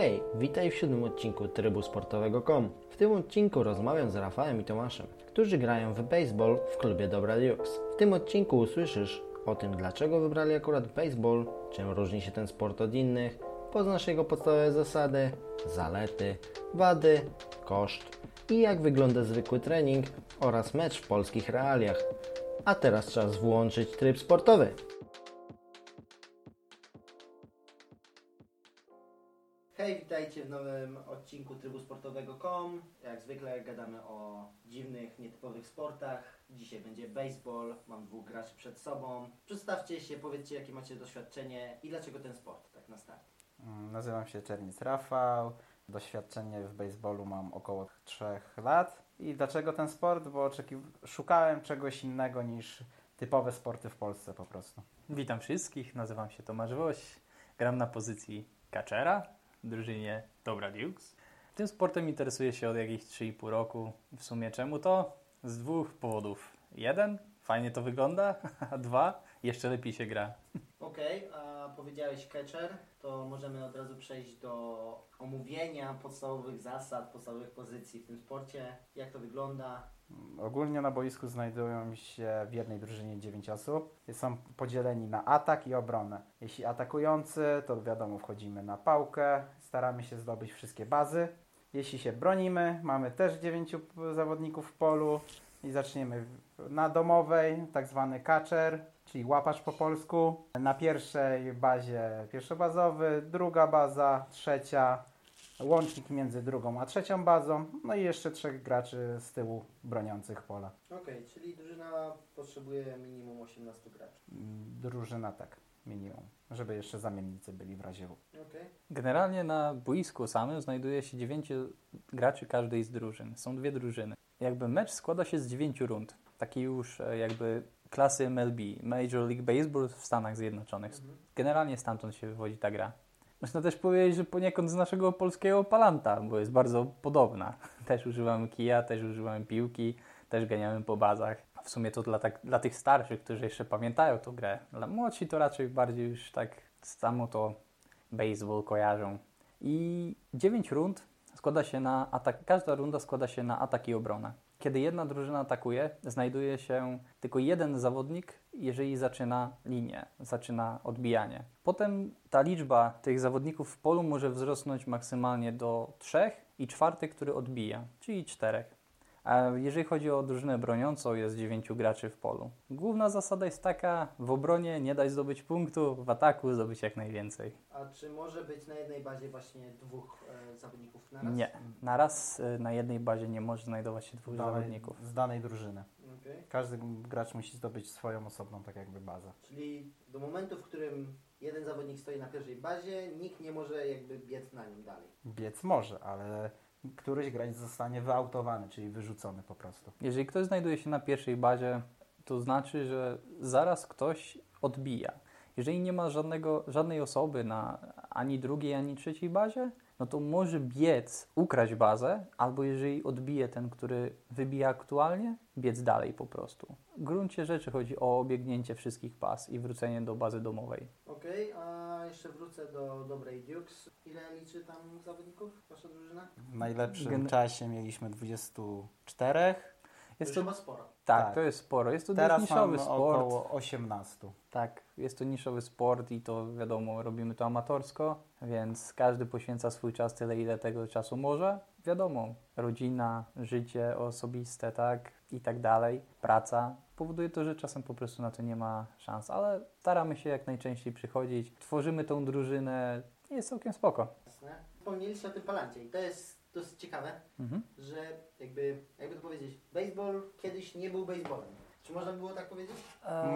Hej, witaj w siódmym odcinku Trybu Sportowego.com. W tym odcinku rozmawiam z Rafałem i Tomaszem, którzy grają w baseball w klubie Dobra Dukes. W tym odcinku usłyszysz o tym, dlaczego wybrali akurat baseball, czym różni się ten sport od innych, poznasz jego podstawowe zasady, zalety, wady, koszt i jak wygląda zwykły trening oraz mecz w polskich realiach. A teraz czas włączyć tryb sportowy. Nowym odcinku Trybu Sportowego.com. Jak zwykle gadamy o dziwnych, nietypowych sportach. Dzisiaj będzie baseball, mam dwóch graczy przed sobą. Przedstawcie się, powiedzcie jakie macie doświadczenie i dlaczego ten sport, tak na start. Mm, Nazywam się Czernic Rafał. Doświadczenie w baseballu mam około 3 lat. I dlaczego ten sport? Bo szukałem czegoś innego niż typowe sporty w Polsce po prostu. Witam wszystkich, nazywam się Tomasz Woś. Gram na pozycji catchera w drużynie Dobra Dukes. Tym sportem interesuję się od jakichś 3,5 roku. W sumie czemu to? Z dwóch powodów. Jeden, fajnie to wygląda, a dwa, jeszcze lepiej się gra. Okej, a powiedziałeś catcher, to możemy od razu przejść do omówienia podstawowych zasad, podstawowych pozycji w tym sporcie. Jak to wygląda? Ogólnie na boisku znajdują się w jednej drużynie 9 osób. Są podzieleni na atak i obronę. Jeśli atakujący, to wiadomo, wchodzimy na pałkę, staramy się zdobyć wszystkie bazy. Jeśli się bronimy, mamy też 9 zawodników w polu i zaczniemy na domowej, tak zwany catcher, czyli łapacz po polsku. Na pierwszej bazie pierwszobazowy, druga baza, trzecia, łącznik między drugą a trzecią bazą, no i jeszcze trzech graczy z tyłu broniących pola. Okej, czyli drużyna potrzebuje minimum 18 graczy. Drużyna tak, minimum, żeby jeszcze zamiennicy byli w razie W. Okej. Generalnie na boisku samym znajduje się 9 graczy każdej z drużyn. Są dwie drużyny. Jakby mecz składa się z 9 rund. Takiej już e, jakby klasy MLB, Major League Baseball w Stanach Zjednoczonych. Generalnie stamtąd się wywodzi ta gra. Można też powiedzieć, że poniekąd z naszego polskiego palanta, bo jest bardzo podobna. Też używamy kija, też używamy piłki, też ganiamy po bazach. W sumie to dla, tak, dla tych starszych, którzy jeszcze pamiętają tą grę. Dla młodsi to raczej bardziej już tak samo to baseball kojarzą. I 9 rund składa się na atak. Każda runda składa się na atak i obronę. Kiedy jedna drużyna atakuje, znajduje się tylko jeden zawodnik, jeżeli zaczyna linię, zaczyna odbijanie. Potem ta liczba tych zawodników w polu może wzrosnąć maksymalnie do trzech i czwarty, który odbija, czyli czterech. A jeżeli chodzi o drużynę broniącą, jest dziewięciu graczy w polu. Główna zasada jest taka: w obronie nie daj zdobyć punktu, w ataku zdobyć jak najwięcej. A czy może być na jednej bazie właśnie dwóch e, zawodników na raz? Nie. Na raz y, na jednej bazie nie może znajdować się dwóch zawodników. Z danej drużyny. Okej. Każdy gracz musi zdobyć swoją osobną, tak jakby bazę. Czyli do momentu, w którym jeden zawodnik stoi na pierwszej bazie, nikt nie może jakby biec na nim dalej. Biec może, ale któryś gracz zostanie wyautowany, czyli wyrzucony po prostu. Jeżeli ktoś znajduje się na pierwszej bazie, to znaczy, że zaraz ktoś odbija. Jeżeli nie ma żadnego, żadnej osoby na ani drugiej, ani trzeciej bazie, no to może biec, ukraść bazę, albo jeżeli odbije ten, który wybija aktualnie, biec dalej po prostu. W gruncie rzeczy chodzi o obiegnięcie wszystkich baz i wrócenie do bazy domowej. Okej, a jeszcze wrócę do dobrej Dukes. Ile liczy tam zawodników wasza drużyna? W najlepszym Gen- czasie mieliśmy 24. Jest to to, chyba sporo. tak, tak. to jest sporo. Jest to Teraz niszowy mamy sport. około 18. Tak, jest to niszowy sport i to wiadomo, robimy to amatorsko, więc każdy poświęca swój czas tyle, ile tego czasu może. Wiadomo, rodzina, życie osobiste, tak, i tak dalej, praca. Powoduje to, że czasem po prostu na to nie ma szans, ale staramy się jak najczęściej przychodzić. Tworzymy tą drużynę, jest całkiem spoko. Jasne. Wspomnieliście o tym palancie i to jest dosyć ciekawe, Mhm. że jakby, jakby to powiedzieć, baseball kiedyś nie był baseballem. Czy można by było tak powiedzieć?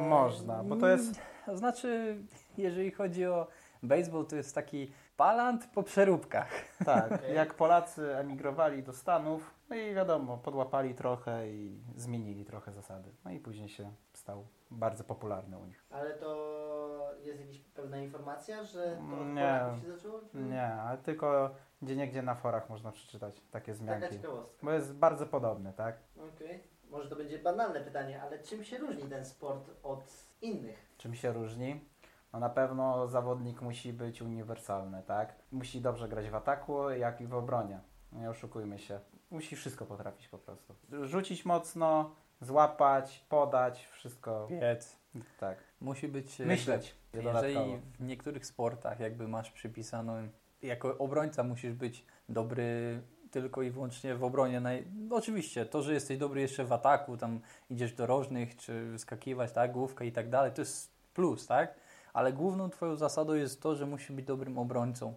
Można, bo to jest- mm, Znaczy, jeżeli chodzi o baseball, to jest taki palant po przeróbkach. Tak, jak Polacy emigrowali do Stanów, no i wiadomo, podłapali trochę i zmienili trochę zasady. No i później się stał bardzo popularny u nich. Ale to jest jakaś pewna informacja, że to od Nie. Polaków się zaczęło? Czy... Nie, ale tylko gdzie niegdzie na forach można przeczytać takie Taka wzmianki. ciekawostka. Bo jest bardzo podobny, tak? Okej. Może to będzie banalne pytanie, ale czym się różni ten sport od innych? Czym się różni? No na pewno zawodnik musi być uniwersalny, tak? Musi dobrze grać w ataku, jak i w obronie. Nie oszukujmy się. Musi wszystko potrafić po prostu. Rzucić mocno, złapać, podać, wszystko. Biec. Tak. Musi być... e, Myśleć jeżeli w niektórych sportach jakby masz przypisaną... Jako obrońca musisz być dobry tylko i wyłącznie w obronie. Naj... No oczywiście, to, że jesteś dobry jeszcze w ataku, tam idziesz do rożnych, czy skakiwać, tak, główka i tak dalej, to jest plus, tak? Ale główną twoją zasadą jest to, że musisz być dobrym obrońcą.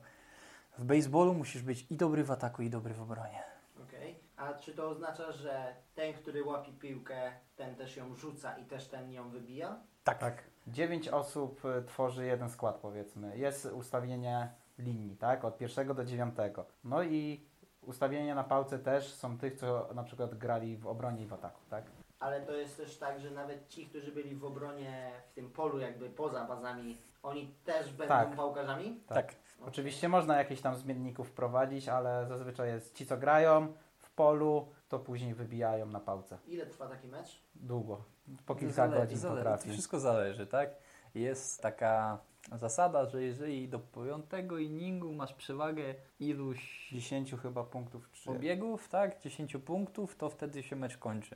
W baseballu musisz być i dobry w ataku, i dobry w obronie. Okej. A czy to oznacza, że ten, który łapie piłkę, ten też ją rzuca i też ten ją wybija? Tak. Tak. Dziewięć osób y, tworzy jeden skład, powiedzmy. Jest ustawienie linii, tak? Od pierwszego do dziewiątego. No i ustawienia na pałce też są tych, co na przykład grali w obronie i w ataku, tak? Ale to jest też tak, że nawet ci, którzy byli w obronie w tym polu jakby poza bazami, oni też będą Tak. pałkarzami? Tak. Oczywiście można jakieś tam zmienników wprowadzić, ale zazwyczaj jest ci, co grają w polu, to później wybijają na pałce. Ile trwa taki mecz? Długo. Po kilka Zale- godzin zale- potrafi. Wszystko zależy, tak? Jest taka zasada, że jeżeli do piątego inningu masz przewagę iluś 10 chyba punktów czy... obiegów, tak? 10 punktów, to wtedy się mecz kończy.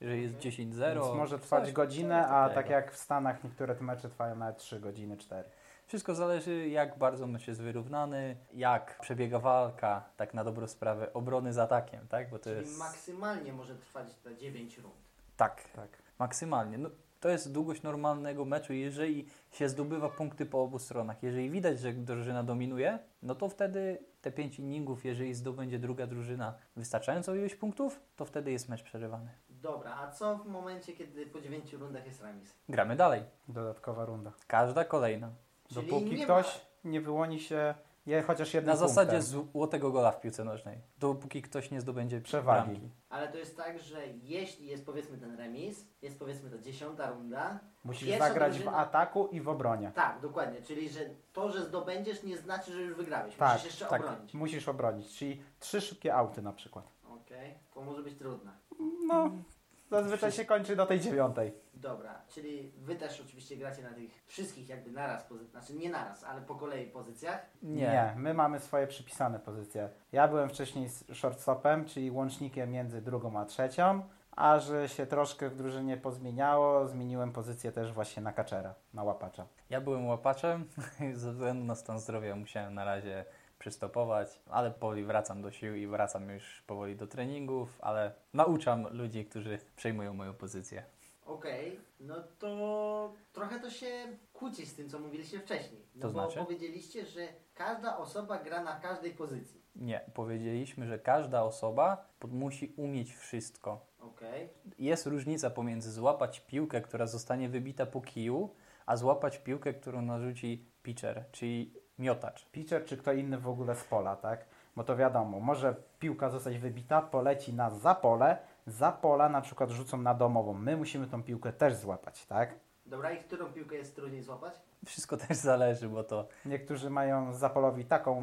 Jeżeli jest 10-0. Więc może trwać coś- godzinę, coś a tak jak w Stanach niektóre te mecze trwają nawet 3 godziny, 4. Wszystko zależy, jak bardzo mecz jest wyrównany, jak przebiega walka, tak na dobrą sprawę, obrony z atakiem, tak? Bo to Czyli jest. maksymalnie może trwać te 9 rund. Tak, Tak. maksymalnie. No, to jest długość normalnego meczu. Jeżeli się zdobywa punkty po obu stronach, jeżeli widać, że drużyna dominuje, no to wtedy te pięć inningów, jeżeli zdobędzie druga drużyna wystarczającą ilość punktów, to wtedy jest mecz przerywany. Dobra, a co w momencie, kiedy po 9 rundach jest remis? Gramy dalej. Dodatkowa runda. Każda kolejna. Czyli Dopóki nie ktoś nie wyłoni się je chociaż jednym Na zasadzie punktem. złotego gola w piłce nożnej. Dopóki ktoś nie zdobędzie Przewagi. bramki. Ale to jest tak, że jeśli jest powiedzmy ten remis, jest powiedzmy ta dziesiąta runda, Musisz Pierwsza zagrać drużyna- w ataku i w obronie. tak, dokładnie, czyli że to, że zdobędziesz nie znaczy, że już wygrałeś, Tak, musisz jeszcze tak. obronić. Musisz obronić, czyli trzy szybkie auty na przykład. Okej, to może być trudne. No, zazwyczaj się kończy do tej dziewiątej. Dobra, czyli wy też oczywiście gracie na tych wszystkich jakby naraz, pozy- znaczy nie naraz, ale po kolei pozycjach. Nie. my mamy swoje przypisane pozycje. Ja byłem wcześniej shortstopem, czyli łącznikiem między drugą a trzecią, a że się troszkę w drużynie pozmieniało, zmieniłem pozycję też właśnie na kaczera, na łapacza. Ja byłem łapaczem, ze względu na stan zdrowia musiałem na razie przystopować, ale powoli wracam do sił i wracam już powoli do treningów, ale nauczam ludzi, którzy przejmują moją pozycję. Okej, no to trochę to się kłóci z tym, co mówiliście wcześniej. No To bo znaczy? powiedzieliście, że każda osoba gra na każdej pozycji. Nie, powiedzieliśmy, że każda osoba musi umieć wszystko. Okej, Jest różnica pomiędzy złapać piłkę, która zostanie wybita po kiju, a złapać piłkę, którą narzuci pitcher, czyli miotacz. Pitcher czy kto inny w ogóle z pola, tak? Bo to wiadomo, może piłka zostać wybita, poleci na za pole, za pola na przykład rzucą na domową. My musimy tą piłkę też złapać, tak? dobra i którą piłkę jest trudniej złapać? Wszystko też zależy, bo to Niektórzy mają za polowi taką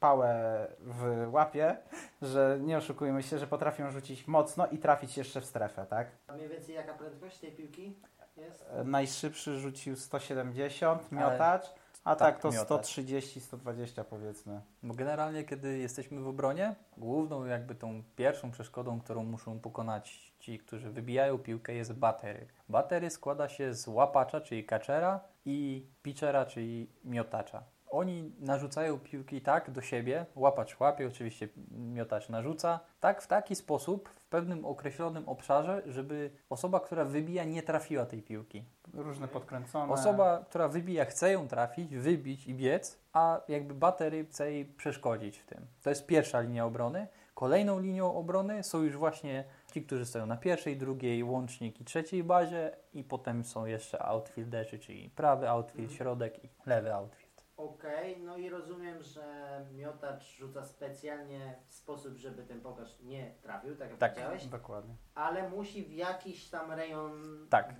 pałę w łapie, że nie oszukujmy się, że potrafią rzucić mocno i trafić jeszcze w strefę, tak? A mniej więcej jaka prędkość tej piłki jest? Najszybszy rzucił 170 Ale- miotacz, a tak, tak, to miotacz. 130-120 powiedzmy. Bo generalnie, kiedy jesteśmy w obronie, główną jakby tą pierwszą przeszkodą, którą muszą pokonać ci, którzy wybijają piłkę, jest batery. Batery składa się z łapacza, czyli catchera i pitchera, czyli miotacza. Oni narzucają piłki tak do siebie, łapacz łapie, oczywiście miotacz narzuca, tak w taki sposób, w pewnym określonym obszarze, żeby osoba, która wybija, nie trafiła tej piłki. Różne podkręcone. Osoba, która wybija, chce ją trafić, wybić i biec, a jakby batery chce jej przeszkodzić w tym. To jest pierwsza linia obrony. Kolejną linią obrony są już właśnie ci, którzy stoją na pierwszej, drugiej, łącznik i trzeciej bazie i potem są jeszcze outfielderzy, czyli prawy outfield, środek i lewy outfield. Okej, no i rozumiem, że miotacz rzuca specjalnie w sposób, żeby ten pokaż nie trafił, tak jak Tak. powiedziałeś, Dokładnie. ale musi w jakiś tam rejon Tak.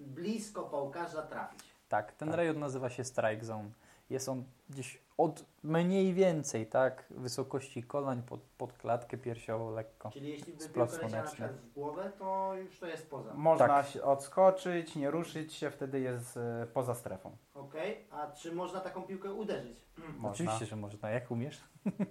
Bl- blisko pałkarza trafić. Tak, ten Tak. rejon nazywa się strike zone. Jest on gdzieś od mniej więcej, tak, wysokości kolań pod, pod klatkę piersiową lekko. Czyli jeśli by piłka leciała na przykład w głowę, to już to jest poza. Można Tak. się odskoczyć, nie ruszyć się, wtedy jest e, poza strefą. Okej, a czy można taką piłkę uderzyć? Można. Oczywiście, że można. Jak umiesz?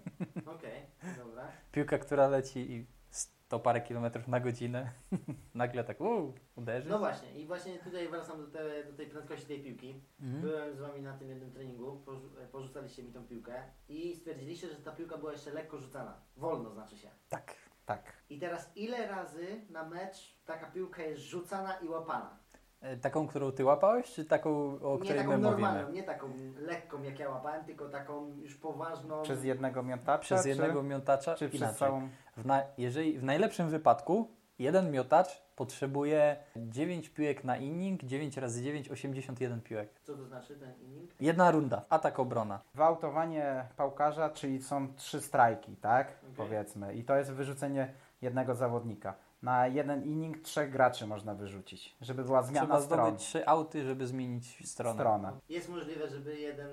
Okej, dobra. Piłka, która leci i 100 parę kilometrów na godzinę, nagle tak uu, uderzy. No właśnie, i właśnie tutaj wracam do, te, do tej prędkości tej piłki. Mhm. Byłem z wami na tym jednym treningu, porzu- porzucaliście mi tą piłkę i stwierdziliście, że ta piłka była jeszcze lekko rzucana. Wolno znaczy się. Tak. Tak. I teraz ile razy na mecz taka piłka jest rzucana i łapana? E, Taką, którą ty łapałeś, czy taką, o nie której taką my normalną, mówimy? nie taką lekką jak ja łapałem, tylko taką już poważną. Przez jednego miotacza, Przez czy, jednego miotacza? czy przez Inaczej. całą... W, na, jeżeli, w najlepszym wypadku jeden miotacz potrzebuje 9 piłek na inning, 9 razy 9, 81 piłek. Co to znaczy ten inning? Jedna runda, atak obrona. Wyautowanie pałkarza, czyli są trzy strajki, tak? Okej. Powiedzmy. I to jest wyrzucenie jednego zawodnika. Na jeden inning trzech graczy można wyrzucić, żeby była zmiana Trzeba stron. zdobyć trzy auty, żeby zmienić stronę. Stronę. Jest możliwe, żeby jeden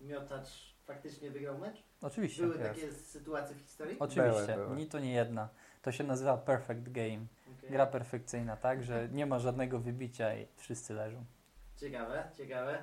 miotacz faktycznie wygrał mecz? Oczywiście. Były jest. takie sytuacje w historii? Oczywiście, Były, były. ni to nie jedna. To się nazywa perfect game. Okej. Gra perfekcyjna, tak, że nie ma żadnego wybicia i wszyscy leżą. Ciekawe, ciekawe.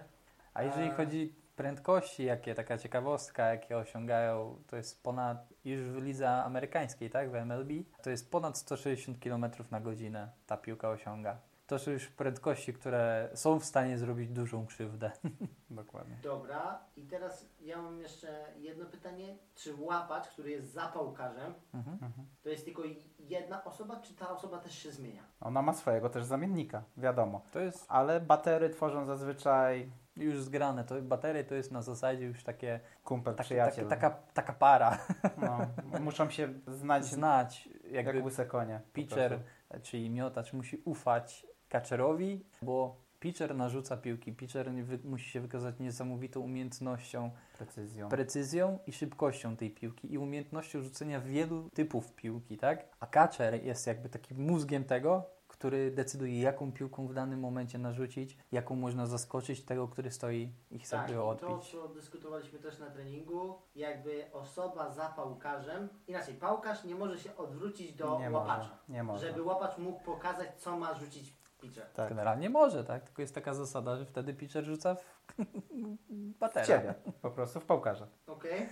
A jeżeli A- chodzi prędkości, jakie taka ciekawostka, jakie osiągają, to jest ponad, już w lidze amerykańskiej, tak, w MLB, to jest ponad 160 km na godzinę ta piłka osiąga. To są już prędkości, które są w stanie zrobić dużą krzywdę. Dokładnie. Dobra, i teraz ja mam jeszcze jedno pytanie. Czy łapacz, który jest zapałkarzem, Mhm. Mhm. to jest tylko jedna osoba, czy ta osoba też się zmienia? Ona ma swojego też zamiennika, wiadomo. To jest Ale batery tworzą zazwyczaj już zgrane, to baterie to jest na zasadzie już takie, kumpel, takie, przyjaciel. takie taka, taka para. No, muszą się znać Znać, jak jakby łyse konie. pitcher, czyli miotacz musi ufać catcherowi, bo pitcher narzuca piłki. Pitcher musi się wykazać niesamowitą umiejętnością, Precyzją. precyzją i szybkością tej piłki i umiejętnością rzucenia wielu typów piłki, tak? A catcher jest jakby takim mózgiem tego, który decyduje, jaką piłką w danym momencie narzucić, jaką można zaskoczyć tego, który stoi i chce Tak, i by to odbić. co dyskutowaliśmy też na treningu, jakby osoba za pałkarzem, inaczej, pałkarz nie może się odwrócić do nie łapacza, może. Nie może. żeby łapacz mógł pokazać, co ma rzucić pitcher. Tak. Generalnie może, tak? Tylko jest taka zasada, że wtedy pitcher rzuca w W batera. ciebie. Po prostu w pałkarza. Okej?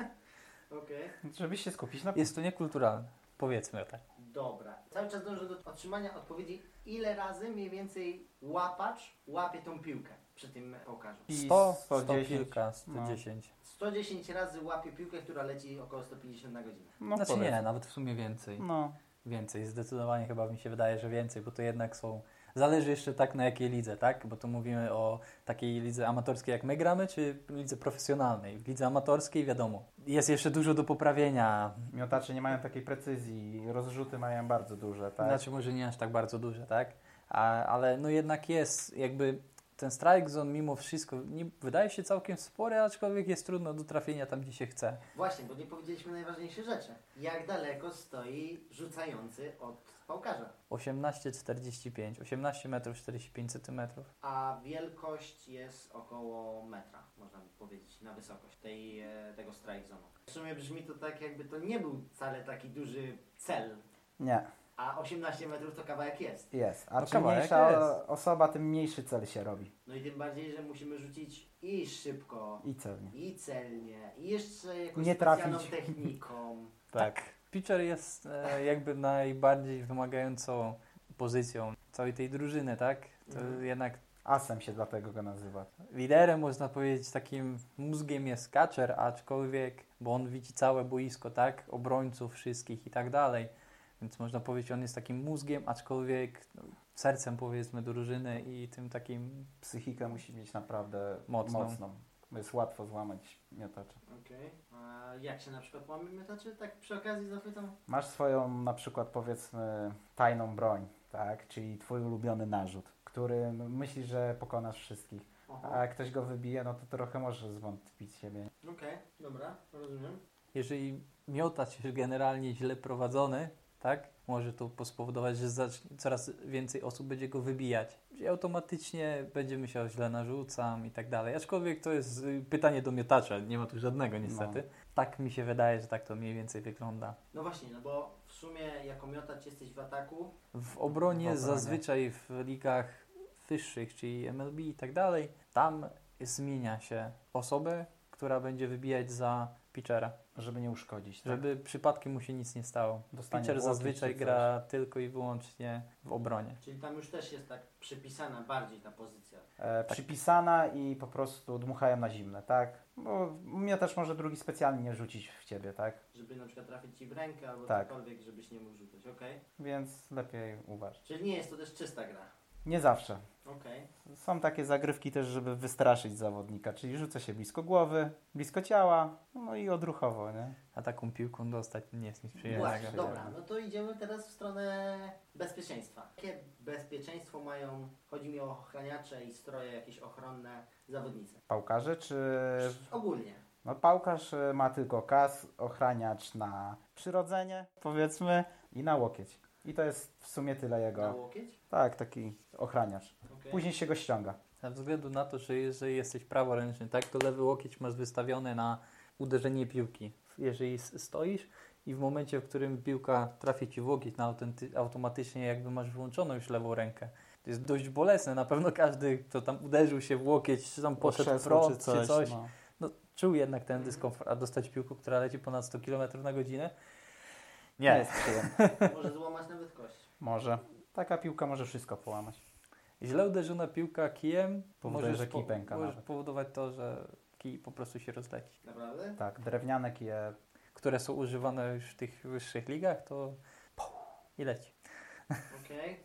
Okej. Żeby się skupić na Jest to niekulturalne. Powiedzmy tak. Dobra. Cały czas dążę do otrzymania odpowiedzi, ile razy mniej więcej łapacz łapie tą piłkę przy tym. I 100, 100 110. kilka, No. 110. 110 razy łapie piłkę, która leci około 150 na godzinę. No, Znaczy nie, nawet w sumie więcej. No, Więcej, zdecydowanie chyba mi się wydaje, że więcej, bo to jednak są... Zależy jeszcze tak na jakiej lidze, tak? Bo tu mówimy o takiej lidze amatorskiej jak my gramy, czy lidze profesjonalnej. W lidze amatorskiej wiadomo, jest jeszcze dużo do poprawienia. miotacze nie mają takiej precyzji, rozrzuty mają bardzo duże, tak? Znaczy może nie aż tak bardzo duże, tak? A, ale no jednak jest jakby ten strike zone mimo wszystko nie, wydaje się całkiem spory, aczkolwiek jest trudno do trafienia tam, gdzie się chce. Właśnie, bo nie powiedzieliśmy najważniejsze rzeczy. Jak daleko stoi rzucający od pałkarza? 18,45, 18 metrów 45 centymetrów. A wielkość jest około metra, można by powiedzieć, na wysokość tej, e, tego strike zone. W sumie brzmi to tak, jakby to nie był wcale taki duży cel, Nie, a 18 metrów to kawałek jest. jest. A No czym kawałek mniejsza jest. osoba, tym mniejszy cel się robi. No i tym bardziej, że musimy rzucić i szybko, I celnie. i celnie, i jeszcze jakąś Nie specjalną trafić. techniką. Tak. Pitcher jest e, jakby najbardziej wymagającą pozycją całej tej drużyny, tak? To Mhm. jednak Asem się dlatego go nazywa. liderem, można powiedzieć, takim mózgiem jest catcher, aczkolwiek, bo on widzi całe boisko, tak? Obrońców wszystkich i tak dalej. Więc można powiedzieć, on jest takim mózgiem, aczkolwiek no, sercem powiedzmy drużyny i tym takim Psychikę musi mieć naprawdę Mocną. mocną. Jest łatwo złamać miotacza. Okej. A jak się na przykład łamie miotaczy? Tak przy okazji zapytam. Masz swoją na przykład powiedzmy tajną broń, tak? Czyli twój ulubiony narzut, który myślisz, że pokonasz wszystkich. Oho. A jak ktoś go wybije, no to trochę możesz zwątpić siebie. Okej, dobra, rozumiem. jeżeli miotacz jest generalnie źle prowadzony, tak? Może to spowodować, że coraz więcej osób będzie go wybijać. I automatycznie będzie myślał, źle narzucam i tak dalej. Aczkolwiek to jest y, pytanie do miotacza, nie ma tu żadnego niestety. Tak mi się wydaje, że tak to mniej więcej wygląda. No właśnie, no bo w sumie jako miotacz jesteś w ataku. W obronie, W obronie. zazwyczaj w ligach wyższych, czyli MLB i tak dalej, tam zmienia się osobę, która będzie wybijać za pitchera, Żeby nie uszkodzić. Tak? żeby przypadkiem mu się nic nie stało. Dostanie Pitcher zazwyczaj gra tylko i wyłącznie w obronie. Czyli tam już też jest tak przypisana bardziej ta pozycja. E, przypisana i po prostu dmuchają na zimne, tak? Bo mnie też może drugi specjalnie nie rzucić w ciebie, tak? Żeby na przykład trafić ci w rękę albo Tak. cokolwiek, żebyś nie mógł rzucać. Okej. Więc lepiej uważać. Czyli nie jest to też czysta gra. Nie zawsze. Okej. Są takie zagrywki też, żeby wystraszyć zawodnika, czyli rzuca się blisko głowy, blisko ciała, no i odruchowo, nie? A taką piłką dostać nie jest nic Właśnie, przyjemnego. dobra, no to idziemy teraz w stronę bezpieczeństwa. Jakie bezpieczeństwo mają, chodzi mi o ochraniacze i stroje jakieś ochronne zawodnicy? Pałkarze czy... Ogólnie. No pałkarz e, ma tylko kas, ochraniacz na przyrodzenie, powiedzmy, i na łokieć. I to jest w sumie tyle Na jego... łokieć? Tak, taki ochraniacz. Okej. Później się go ściąga. Ze względu na to, że jeżeli jesteś praworęczny, tak, to lewy łokieć masz wystawiony na uderzenie piłki. Jeżeli s- stoisz i w momencie, w którym piłka trafi ci w łokieć, na autenty- automatycznie jakby masz wyłączoną już lewą rękę. To jest dość bolesne. Na pewno każdy, kto tam uderzył się w łokieć, czy tam poszedł w Krzesło prąd, czy coś, no. no, czuł jednak ten dyskomfort. A dostać piłkę, która leci ponad 100 km na godzinę? Nie. jest przyjemne. Może złamać nawet kość. Może. Taka piłka może wszystko połamać. Źle uderzona piłka kijem Powoduje, może że kij pęka może powodować to, że kij po prostu się rozleci. Naprawdę? Tak, drewniane kije. które są używane już w tych wyższych ligach, to i leci. Okej.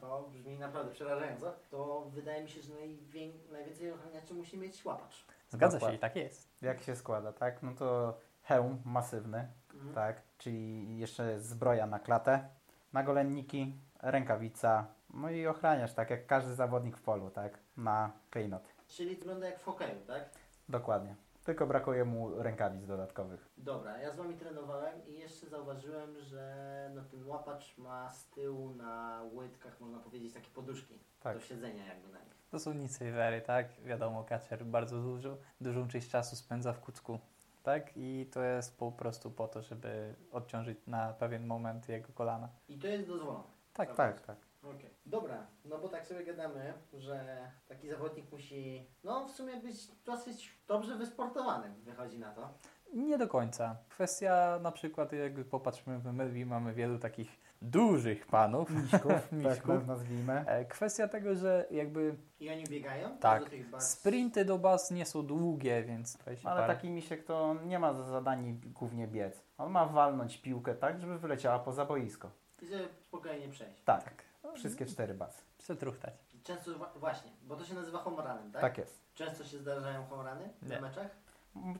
To brzmi naprawdę przerażająco. To wydaje mi się, że najwię... najwięcej ochraniaczy musi mieć łapacz. Zgadza Dokładnie. się i tak jest. Jak się składa, tak? No to hełm masywny, Mhm. tak? Czyli jeszcze zbroja na klatę, nagolenniki, rękawica, no i ochraniasz, tak jak każdy zawodnik w polu, tak? Na klejnot. Czyli wygląda jak w hokeju, tak? Dokładnie. Tylko brakuje mu rękawic dodatkowych. Dobra, ja z wami trenowałem i jeszcze zauważyłem, że no ten łapacz ma z tyłu na łydkach, można powiedzieć, takie poduszki Tak. do siedzenia jakby na nich. To są nic tak? Wiadomo, Kacer bardzo dużo, dużą część czasu spędza w kucku, tak? I to jest po prostu po to, żeby odciążyć na pewien moment jego kolana. I to jest dozwolone. Tak, Tak, tak. Okej. Dobra, no bo tak sobie gadamy, że taki zawodnik musi, no w sumie być dosyć dobrze wysportowany, wychodzi na to. Nie do końca. Kwestia na przykład, jakby popatrzmy w MLB, mamy wielu takich dużych panów, Miśków, tak miśków. nazwijmy. E, Kwestia tego, że jakby I oni biegają? Tak. Do tych baz... sprinty do baz nie są długie, więc Ale parę- taki misiek to nie ma za zadanie głównie biec. On ma walnąć piłkę tak, żeby wyleciała poza boisko. I sobie spokojnie przejść. Tak. Wszystkie cztery bazy. Przetruchtać. Często, właśnie, bo to się nazywa home runem, tak? Tak jest. Często się zdarzają home runy Nie. na meczach?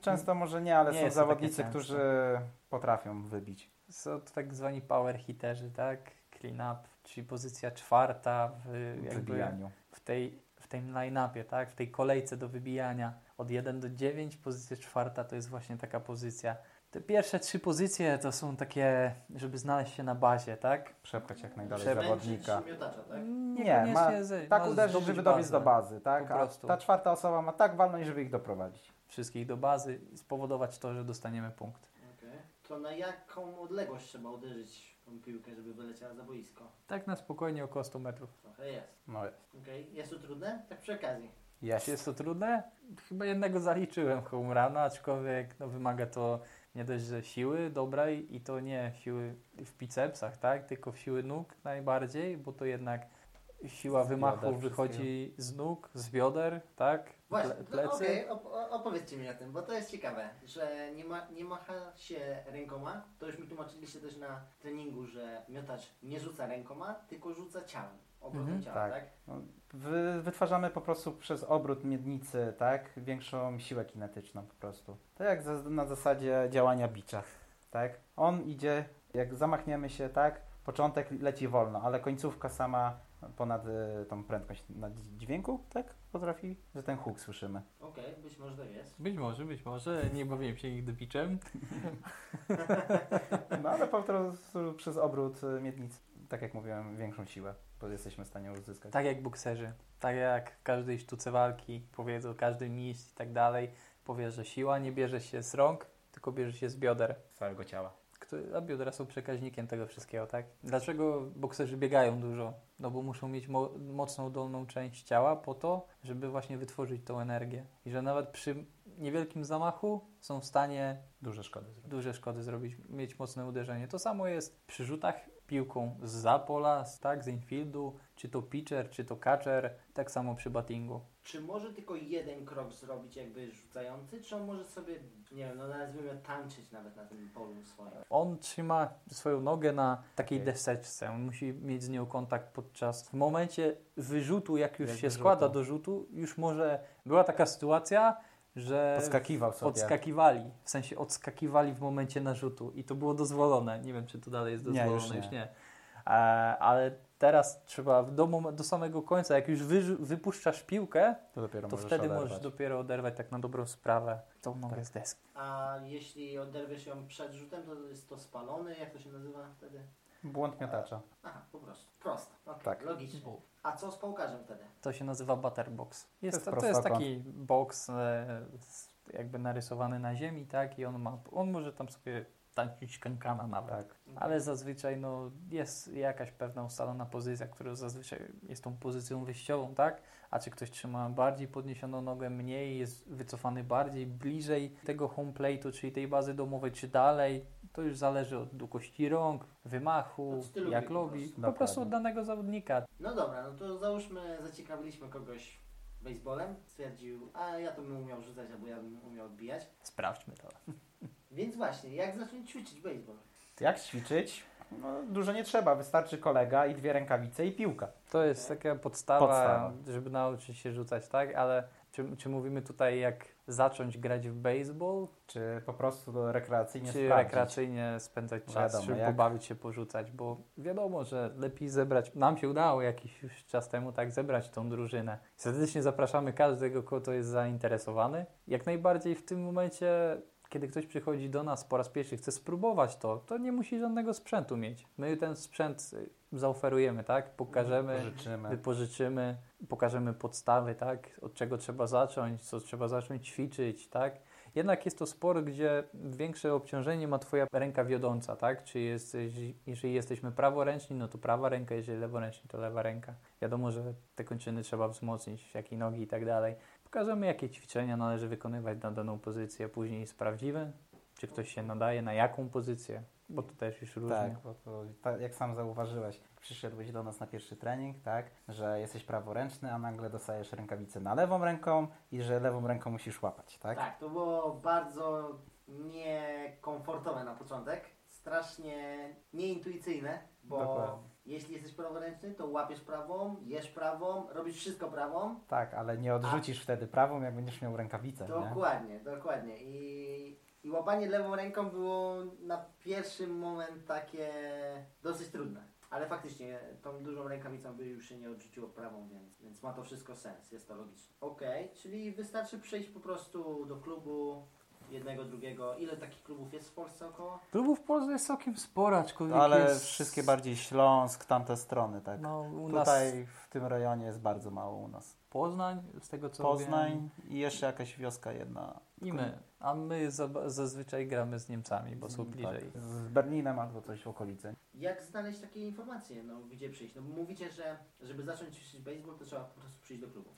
Często może nie, ale Nie są zawodnicy, którzy potrafią wybić. Są to tak zwani power hitterzy, tak? Clean up, czyli pozycja czwarta w, wybijaniu. w tej w tym line-upie, tak? W tej kolejce do wybijania od 1 do 9, pozycja czwarta to jest właśnie taka pozycja. Te pierwsze trzy pozycje to są takie, żeby znaleźć się na bazie, tak? Przepchać jak najdalej Przemęczyć zawodnika. Miotacza, tak? Nie, ma, z- tak uderzyć, zdobyć żeby dobiec do bazy, tak? Po A ta czwarta osoba ma tak walnąć, żeby ich doprowadzić. Wszystkich do bazy i spowodować to, że dostaniemy punkt. To na jaką odległość trzeba uderzyć tą piłkę, żeby wyleciała za boisko? Tak na spokojnie około 100 metrów. Trochę jest. No jest. Okej. Jest to trudne? Tak przy okazji. Czy jest to trudne? Chyba jednego zaliczyłem home runa, aczkolwiek no, wymaga to nie dość, że siły dobrej i to nie siły w bicepsach, tak? Tylko w siły nóg najbardziej, bo to jednak siła Z wymachu bioder wychodzi z nóg, z bioder, tak? Właśnie, plecy. okej, op- o- opowiedzcie mi o tym, bo to jest ciekawe, że nie, ma, nie macha się rękoma. To już mi tłumaczyliście też na treningu, że miotacz nie rzuca rękoma, tylko rzuca ciałem, obrotem Mhm, ciała, tak. tak? Wy, wytwarzamy po prostu przez obrót miednicy, tak? Większą siłę kinetyczną po prostu. To jak za, na zasadzie działania bicza, tak? On idzie, jak zamachniemy się, tak? Początek leci wolno, ale końcówka sama ponad y, tą prędkość dźwięku, tak? Potrafi, że ten huk słyszymy. Okej, być może tak jest. Być może, być może. Nie bawiłem się nigdy biczem. No ale po prostu przez obrót y, miednic, tak jak mówiłem, większą siłę, bo jesteśmy w stanie uzyskać. Tak jak bokserzy. Tak jak w każdej sztuce walki powiedzą, każdy mistrz i tak dalej powie, że siła nie bierze się z rąk, tylko bierze się z bioder. Z całego ciała. Kto- A biodra są przekaźnikiem tego wszystkiego, tak? Dlaczego bokserzy biegają dużo? No bo muszą mieć mo- mocną dolną część ciała po to, żeby właśnie wytworzyć tą energię. I że nawet przy niewielkim zamachu są w stanie Duże szkody zrobić. duże szkody zrobić, mieć mocne uderzenie. To samo jest przy rzutach piłką z zapola, z, tak, z infieldu, czy to pitcher, czy to catcher, tak samo przy battingu. Czy może tylko jeden krok zrobić jakby rzucający, czy on może sobie, nie wiem, no nazwijmy tańczyć nawet na tym polu swoim? On trzyma swoją nogę na takiej Okej. deseczce, on musi mieć z nią kontakt podczas, w momencie wyrzutu, jak już Jak się wyrzutu. składa do rzutu, już może, była taka sytuacja, że Podskakiwał sobie. odskakiwali, w sensie odskakiwali w momencie narzutu i to było dozwolone. Nie wiem, czy to dalej jest Nie, dozwolone, już nie. już nie. E, ale teraz trzeba do, do samego końca, jak już wyrzu- wypuszczasz piłkę, To dopiero to możesz wtedy oderwać. możesz dopiero oderwać tak na dobrą sprawę tą nogę Tak. z deski. A jeśli oderwiesz ją przed rzutem, to jest to spalony, jak to się nazywa wtedy? Błąd miotacza. Aha, po prostu. Prosto. Okay, Tak. Logicznie. A co z pałkarzem wtedy? To się nazywa butterbox. Jest, jest to, to prosty jest taki box e, jakby narysowany na ziemi, tak? I on ma, on może tam sobie tańczyć kankana nawet. Tak. Ale zazwyczaj no, jest jakaś pewna ustalona pozycja, która zazwyczaj jest tą pozycją wyjściową, tak? A czy ktoś trzyma bardziej podniesioną nogę, mniej, jest wycofany bardziej, bliżej tego home plate'u, czyli tej bazy domowej, czy dalej, to już zależy od długości rąk, wymachu, jak gry po lubi. prostu. Po prostu od danego zawodnika. No dobra, no to załóżmy, zaciekawiliśmy kogoś baseballem. Stwierdził, a ja to bym umiał rzucać, albo ja bym umiał odbijać. Sprawdźmy to. Więc właśnie, jak zacząć ćwiczyć baseball? Jak ćwiczyć? No, dużo nie trzeba, wystarczy kolega i dwie rękawice i piłka. To jest taka podstawa, Podstawa. żeby nauczyć się rzucać, tak? Ale czy, czy mówimy tutaj, jak zacząć grać w baseball, Czy po prostu do rekreacyjnie czy sprawdzić. rekreacyjnie spędzać czas, Wiadomo, żeby jak- pobawić się, porzucać? Bo wiadomo, że lepiej zebrać. Nam się udało jakiś już czas temu tak zebrać tą drużynę. Serdecznie zapraszamy każdego, kto jest zainteresowany. Jak najbardziej w tym momencie. Kiedy ktoś przychodzi do nas po raz pierwszy, chce spróbować to, to nie musi żadnego sprzętu mieć. My ten sprzęt y, zaoferujemy, tak? Pokażemy, Pożyczymy. wypożyczymy, pokażemy podstawy, tak? Od czego trzeba zacząć, co trzeba zacząć ćwiczyć, tak? Jednak jest to sport, gdzie większe obciążenie ma Twoja ręka wiodąca, tak? Czy jesteś, jeżeli jesteśmy praworęczni, no to prawa ręka, jeżeli leworęczni, to lewa ręka. Wiadomo, że te kończyny trzeba wzmocnić, jak i nogi i tak dalej. Pokażemy, jakie ćwiczenia należy wykonywać na daną pozycję, później sprawdzimy, czy ktoś się nadaje na jaką pozycję, bo to też już różnie. Tak, bo to, tak jak sam zauważyłeś, przyszedłeś do nas na pierwszy trening, tak, że jesteś praworęczny, a nagle dostajesz rękawicę na lewą ręką i że lewą ręką musisz łapać, tak? Tak, to było bardzo niekomfortowe na początek. Strasznie nieintuicyjne, bo Dokładnie. Jeśli jesteś praworęczny, to łapiesz prawą, jesz prawą, robisz wszystko prawą. Tak, ale nie odrzucisz wtedy prawą, jak będziesz miał rękawicę, nie? Dokładnie, dokładnie. I, I łapanie lewą ręką było na pierwszy moment takie dosyć trudne. Ale faktycznie tą dużą rękawicą by już się nie odrzuciło prawą, więc, więc ma to wszystko sens, jest to logiczne. Okej, czyli wystarczy przyjść po prostu do klubu jednego, drugiego. Ile takich klubów jest w Polsce około? Klubów w Polsce jest całkiem sporo, aczkolwiek Ale jest... wszystkie bardziej Śląsk, tamte strony, tak. No, u nas Tutaj w tym rejonie jest bardzo mało u nas. Poznań, z tego co Poznań wiem, i jeszcze jakaś wioska jedna. i my. A my za, zazwyczaj gramy z Niemcami, bo są Tak, bliżej. z Berlinem albo coś w okolicy. Jak znaleźć takie informacje? No, gdzie przyjść? No, mówicie, że żeby zacząć ćwiczyć baseball, to trzeba po prostu przyjść do klubu.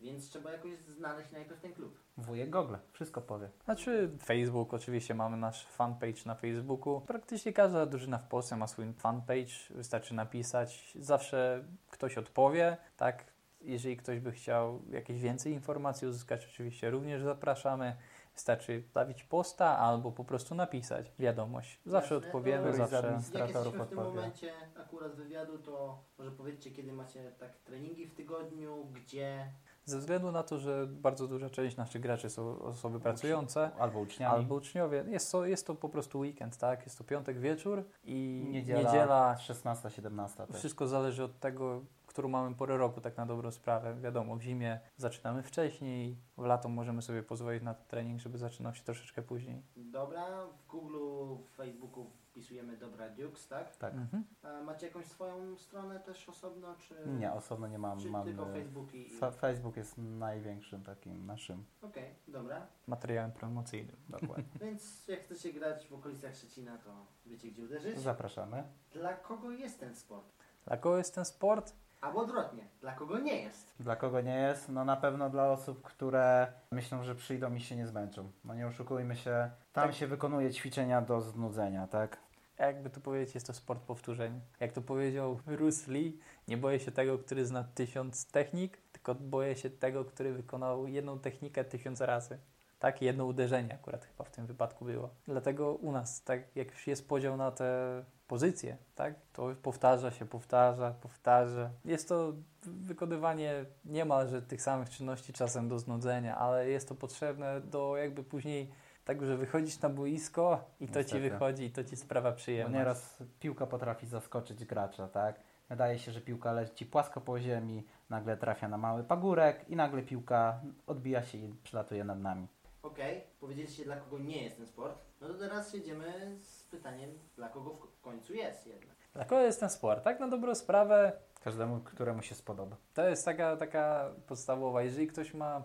Więc trzeba jakoś znaleźć najpierw ten klub. Wujek Google, wszystko powie. Znaczy Facebook, oczywiście mamy nasz fanpage na Facebooku. Praktycznie każda drużyna w Polsce ma swój fanpage, wystarczy napisać. Zawsze ktoś odpowie, tak? Jeżeli ktoś by chciał jakieś więcej informacji uzyskać, oczywiście również zapraszamy. Wystarczy stawić posta albo po prostu napisać wiadomość. Zawsze Jasne. odpowiemy, No, z zawsze. Administratorów jesteśmy w tym odpowie. momencie akurat wywiadu, to może powiedzcie, kiedy macie tak treningi w tygodniu, gdzie... Ze względu na to, że bardzo duża część naszych graczy są osoby pracujące, Albo uczniami. albo uczniowie, jest to, jest to po prostu weekend, tak? Jest to piątek wieczór i Niedziela, niedziela 16-17 też. Wszystko zależy od tego, którą mamy porę roku, tak na dobrą sprawę. Wiadomo, w zimie zaczynamy wcześniej, w lato możemy sobie pozwolić na trening, żeby zaczynał się troszeczkę później. Dobra, w Google, w Facebooku wpisujemy Dobra Dukes, tak? Tak. Mhm. A macie jakąś swoją stronę też osobno, czy... Nie, osobno nie mam. Czy mam tylko e, Facebook i... Fa- Facebook jest największym takim naszym. Okej, dobra. Materiałem promocyjnym. Dokładnie. Więc jak chcecie grać w okolicach Szczecina, to wiecie gdzie uderzyć. Zapraszamy. Dla kogo jest ten sport? Dla kogo jest ten sport? Albo odwrotnie, dla kogo nie jest? Dla kogo nie jest? No na pewno dla osób, które myślą, że przyjdą i się nie zmęczą. No nie oszukujmy się, tam Tak. się wykonuje ćwiczenia do znudzenia, tak? Jakby to powiedzieć, jest to sport powtórzeń. Jak to powiedział Bruce Lee, nie boję się tego, który zna tysiąc technik, tylko boję się tego, który wykonał jedną technikę tysiąc razy. Tak, jedno uderzenie akurat chyba w tym wypadku było. Dlatego u nas, tak jak już jest podział na te pozycje, tak, to powtarza się, powtarza, powtarza. Jest to wykonywanie niemalże tych samych czynności czasem do znudzenia, ale jest to potrzebne do jakby później tak, że wychodzisz na boisko i to ci wychodzi i to ci sprawia Bo przyjemność. nieraz piłka potrafi zaskoczyć gracza, tak? Wydaje się, że piłka leci płasko po ziemi, nagle trafia na mały pagórek i nagle piłka odbija się i przylatuje nad nami. Okej, powiedzieliście dla kogo nie jest ten sport. No to teraz jedziemy z pytaniem, dla kogo w końcu jest jednak. Dla kogo jest ten sport? Tak na dobrą sprawę Każdemu, któremu się spodoba. to jest taka, taka podstawowa. Jeżeli ktoś ma...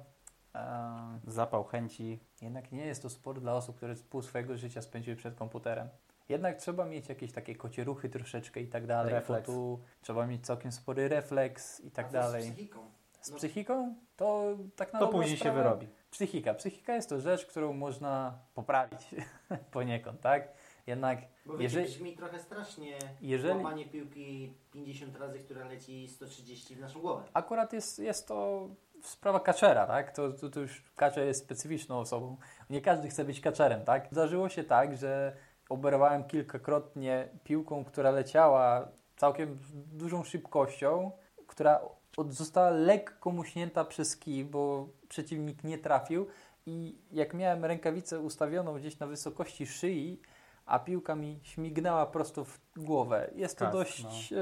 Zapał chęci, jednak nie jest to sport dla osób, które pół swojego życia spędziły przed komputerem. Jednak trzeba mieć jakieś takie kocie ruchy troszeczkę i tak dalej. Refleks. Tu trzeba mieć całkiem spory refleks i tak A co Z dalej. psychiką. Z psychiką to tak na to później się sprawę, wyrobi. Psychika. Psychika jest to rzecz, którą można poprawić poniekąd, tak? Jednak Bo wiecie, jeżeli, brzmi trochę strasznie jeżeli, łamanie piłki 50 razy, która leci 130 w naszą głowę. akurat jest, jest to sprawa kaczera, tak? To, to, to już kaczer jest specyficzną osobą. Nie każdy chce być kaczerem, tak? Zdarzyło się tak, że oberwałem kilkakrotnie piłką, która leciała całkiem dużą szybkością, która od, została lekko muśnięta przez kij, bo przeciwnik nie trafił i jak miałem rękawicę ustawioną gdzieś na wysokości szyi, a piłka mi śmignęła prosto w głowę. Jest to Kask, dość e,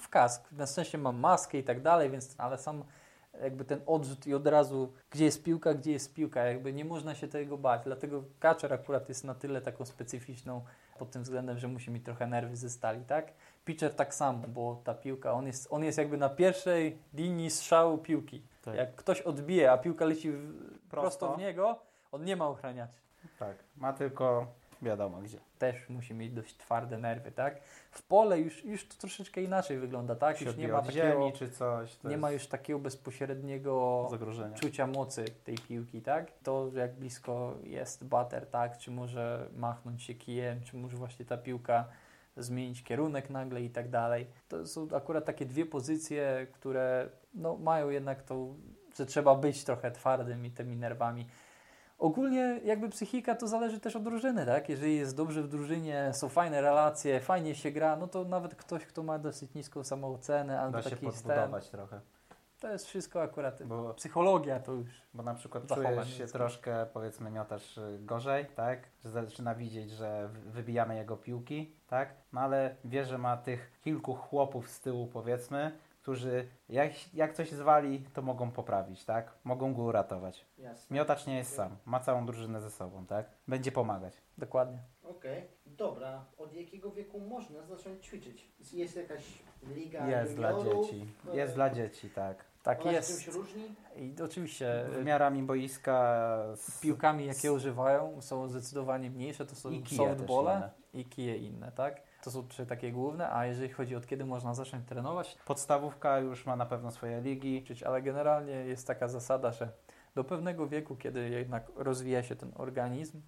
w kask. Na szczęście mam maskę i tak dalej, więc ale sam jakby ten odrzut i od razu gdzie jest piłka, gdzie jest piłka, jakby nie można się tego bać. Dlatego Kaczer akurat jest na tyle taką specyficzną pod tym względem, że musi mieć trochę nerwy ze stali, tak? Pitcher tak samo, bo ta piłka, on jest, on jest jakby na pierwszej linii strzału piłki. Tak. Jak ktoś odbije, a piłka leci w, prosto. Prosto. w niego, on nie ma ochraniaczy. Tak, ma tylko wiadomo gdzie. Też musi mieć dość twarde nerwy, tak? W pole już, już to troszeczkę inaczej wygląda, tak? Już nie ma takiego, czy coś. Nie jest ma już takiego bezpośredniego zagrożenia. czucia mocy tej piłki, tak? To jak blisko jest bater, tak? Czy może machnąć się kijem, czy może właśnie ta piłka zmienić kierunek nagle i tak dalej. To są akurat takie dwie pozycje, które no, mają jednak to, że trzeba być trochę twardym i tymi nerwami. Ogólnie jakby psychika to zależy też od drużyny, tak? Jeżeli jest dobrze w drużynie, są fajne relacje, fajnie się gra, no to nawet ktoś, kto ma dosyć niską samoocenę albo Da się taki podbudować trochę. to jest wszystko akurat Bo, psychologia to już. bo na przykład czujesz się troszkę, powiedzmy, miotasz y, gorzej, tak? Że zaczyna widzieć, że wy- wybijamy jego piłki, tak? No ale wie, że ma tych kilku chłopów z tyłu, powiedzmy, którzy jak, jak coś zwali, to mogą poprawić, tak? Mogą go uratować. Jasne. Miotacz nie jest sam, ma całą drużynę ze sobą, tak? Będzie pomagać. Dokładnie. Okej, dobra. Od jakiego wieku można zacząć ćwiczyć? Jest jakaś liga Jest dla juniorów? dzieci. Jest dla dzieci, tak. Tak Ona jest. się czymś różni? I oczywiście y, Wymiarami boiska z piłkami, jakie używają, są zdecydowanie mniejsze. To są I kije też softbole inne. i kije inne, tak? To są trzy takie główne, a jeżeli chodzi od kiedy można zacząć trenować, Podstawówka już ma na pewno swoje ligi. ale generalnie jest taka zasada, że do pewnego wieku, kiedy jednak rozwija się ten organizm,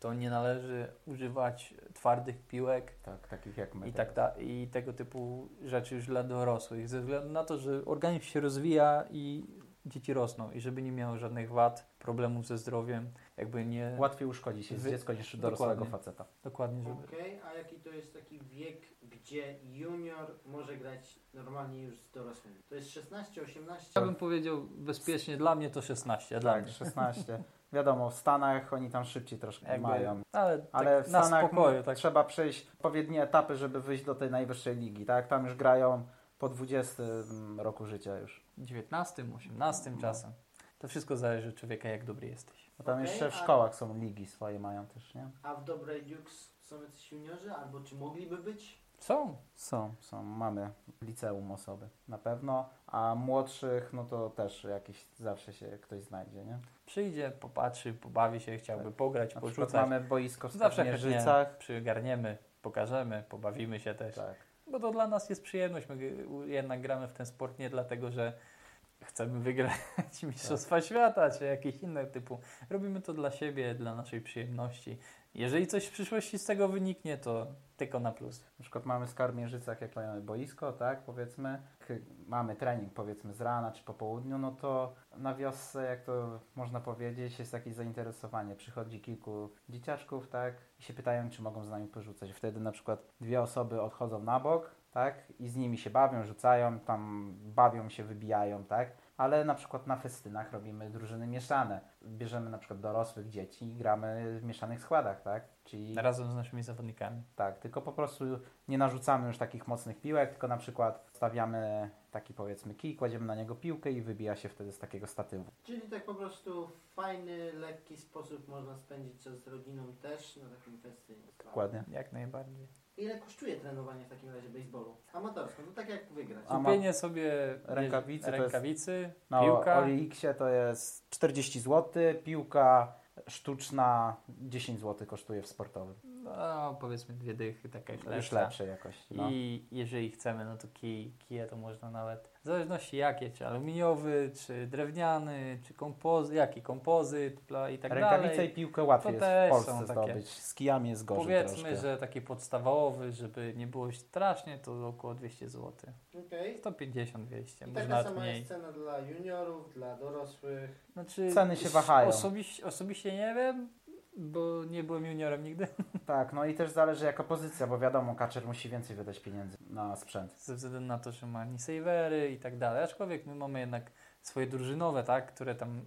to nie należy używać twardych piłek Tak, takich jak my. i, tak da, i tego typu rzeczy już dla dorosłych, ze względu na to, że organizm się rozwija i dzieci rosną i żeby nie miały żadnych wad, problemów ze zdrowiem, jakby nie... Łatwiej uszkodzi się Wy- dziecko niż dorosłego Dokładnie. faceta. Dokładnie, żeby... Okej, a jaki to jest taki wiek, gdzie junior może grać normalnie już z dorosłymi? To jest 16, 18? Ja bym powiedział bezpiecznie, dla mnie to 16, dla Tak, mnie. 16. Wiadomo, w Stanach oni tam szybciej troszkę Jakby, mają. ale tak Ale w na Stanach spokoju, tak. trzeba przejść odpowiednie etapy, żeby wyjść do tej najwyższej ligi, tak? Tam już grają po 20 roku życia już. 19, 18 No. czasem. To wszystko zależy od człowieka, jak dobry jesteś. Bo tam Okej, jeszcze w a- szkołach są ligi swoje mają też, nie? A w Dobrej Dukes są jacyś juniorzy, albo czy mogliby być? Są. Są, są. Mamy w liceum osoby na pewno, a młodszych no to też jakiś zawsze się ktoś znajdzie, nie? Przyjdzie, popatrzy, pobawi się, chciałby pograć, Tak. Na przykład porzucać. mamy boisko w Zawsze chętnie przygarniemy, pokażemy, pobawimy się też. Tak. Bo to dla nas jest przyjemność. My jednak gramy w ten sport nie dlatego, że chcemy wygrać Mistrzostwa Świata czy jakieś inne typu. Robimy to dla siebie, dla naszej przyjemności. Jeżeli coś w przyszłości z tego wyniknie, to tylko na plus. Na przykład mamy w Skarbnieżycach, jak mamy boisko, tak, powiedzmy, mamy trening powiedzmy z rana czy po południu, no to na wiosce, jak to można powiedzieć, jest jakieś zainteresowanie. Przychodzi kilku dzieciaczków, tak, i się pytają, czy mogą z nami porzucać. Wtedy na przykład dwie osoby odchodzą na bok, tak, i z nimi się bawią, rzucają, tam bawią się, wybijają, tak. Ale na przykład na festynach robimy drużyny mieszane. Bierzemy na przykład dorosłych dzieci i gramy w mieszanych składach, tak? Czyli Razem z naszymi zawodnikami. tak, tylko po prostu nie narzucamy już takich mocnych piłek, tylko na przykład stawiamy taki powiedzmy kij, kładziemy na niego piłkę i wybija się wtedy z takiego statywu. Czyli tak po prostu w fajny, lekki sposób można spędzić czas z rodziną też na takim festynie. Dokładnie. Jak najbardziej. Ile kosztuje trenowanie w takim razie baseballu? Amatorsko, no tak jak wygrać. Kupienie sobie Rękawicy to jest- rękawicy Na piłka. OLX-ie to jest 40 zł, piłka sztuczna 10 zł kosztuje w sportowym. No, powiedzmy dwie dychy, taka już lepsza. Już lepszej jakości. No. I jeżeli chcemy, no to kij, kije to można nawet, w zależności jakie, czy aluminiowy, czy drewniany, czy kompozy, jaki kompozyt pla i tak Rękawice dalej. i piłkę łatwiej To jest w Polsce są takie- zdobyć. Z kijami jest gorzej Powiedzmy, troszkę. że taki podstawowy, żeby nie było strasznie, to około 200 zł. Okej. 150, 200, I może taka nawet sama mniej. jest cena dla juniorów, dla dorosłych. Znaczy, Ceny się wahają. Osobiście, osobiście nie wiem, bo nie byłem juniorem nigdy. Tak, no i też zależy jaka pozycja, bo wiadomo, kaczer musi więcej wydać pieniędzy na sprzęt. Ze względu na to, że ma savery i tak dalej. Aczkolwiek my mamy jednak swoje drużynowe, tak, które tam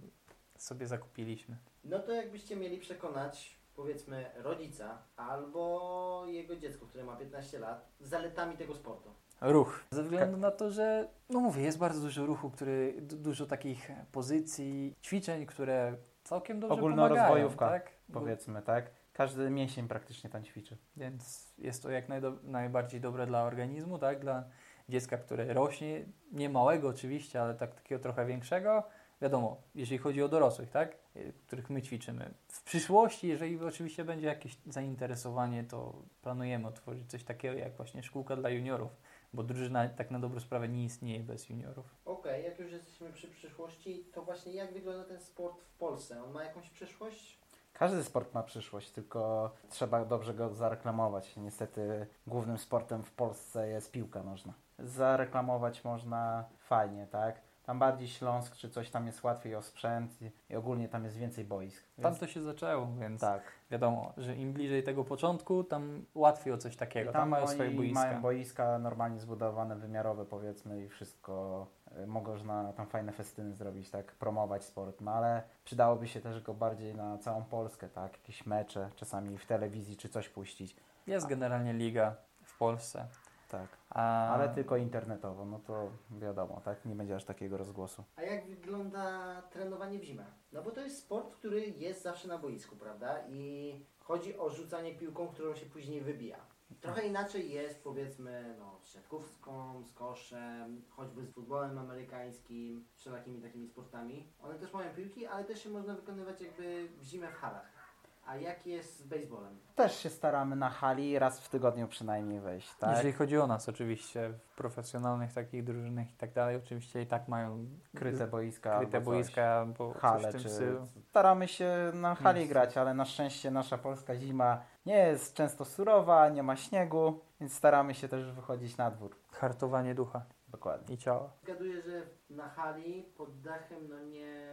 sobie zakupiliśmy. No to jakbyście mieli przekonać, powiedzmy, rodzica albo jego dziecko, które ma 15 lat, zaletami tego sportu. Ruch. Ze względu na to, że, no mówię, jest bardzo dużo ruchu, który, du- dużo takich pozycji, ćwiczeń, które całkiem dobrze Ogólnorozwojówka, pomagają, tak? Powiedzmy, tak? Każdy mięsień praktycznie tam ćwiczy. Więc jest to jak najbardziej dobre dla organizmu, tak? Dla dziecka, które rośnie, nie małego oczywiście, ale tak, takiego trochę większego. Wiadomo, jeżeli chodzi o dorosłych, tak? Y, Których my ćwiczymy. W przyszłości, jeżeli oczywiście będzie jakieś zainteresowanie, to planujemy otworzyć coś takiego jak właśnie szkółka dla juniorów, bo drużyna tak na dobrą sprawę nie istnieje bez juniorów. Okej, jak już jesteśmy przy przyszłości, to właśnie jak wygląda ten sport w Polsce? On ma jakąś przyszłość? Każdy sport ma przyszłość, tylko trzeba dobrze go zareklamować. Niestety głównym sportem w Polsce jest piłka nożna. Zareklamować można fajnie, tak? Tam bardziej Śląsk czy coś tam jest łatwiej o sprzęt i, i ogólnie tam jest więcej boisk. Tam Więc, to się zaczęło, więc tak. wiadomo, że im bliżej tego początku, tam łatwiej o coś takiego. I Tam, tam mają swoje boiska. mają boiska normalnie zbudowane, wymiarowe powiedzmy i wszystko. y, Można tam fajne festyny zrobić, tak, promować sport, no ale przydałoby się też go bardziej na całą Polskę, tak, jakieś mecze, czasami w telewizji czy coś puścić, Jest generalnie liga w Polsce. Tak. A... Ale tylko internetowo, no to wiadomo, tak? Nie będzie aż takiego rozgłosu. A jak wygląda trenowanie w zimę? No bo to jest sport, który jest zawsze na boisku, prawda? I chodzi o rzucanie piłką, którą się później wybija. Trochę inaczej jest powiedzmy no, z siatkówką, z koszem, choćby z futbolem amerykańskim, wszelakimi takimi sportami. One też mają piłki, ale też się można wykonywać jakby w zimę w halach. A jak jest z baseballem? Też się staramy na hali raz w tygodniu przynajmniej wejść, tak? Jeżeli chodzi o nas oczywiście, w profesjonalnych takich drużynach i tak dalej, oczywiście i tak mają Kryte boiska, kryte boiska, bo hale, coś w tym czy... stylu. Staramy się na hali Jest. grać, ale na szczęście nasza polska zima nie jest często surowa, nie ma śniegu, więc staramy się też wychodzić na dwór. Hartowanie ducha Dokładnie. i ciała. Zgaduję, że na hali pod dachem no nie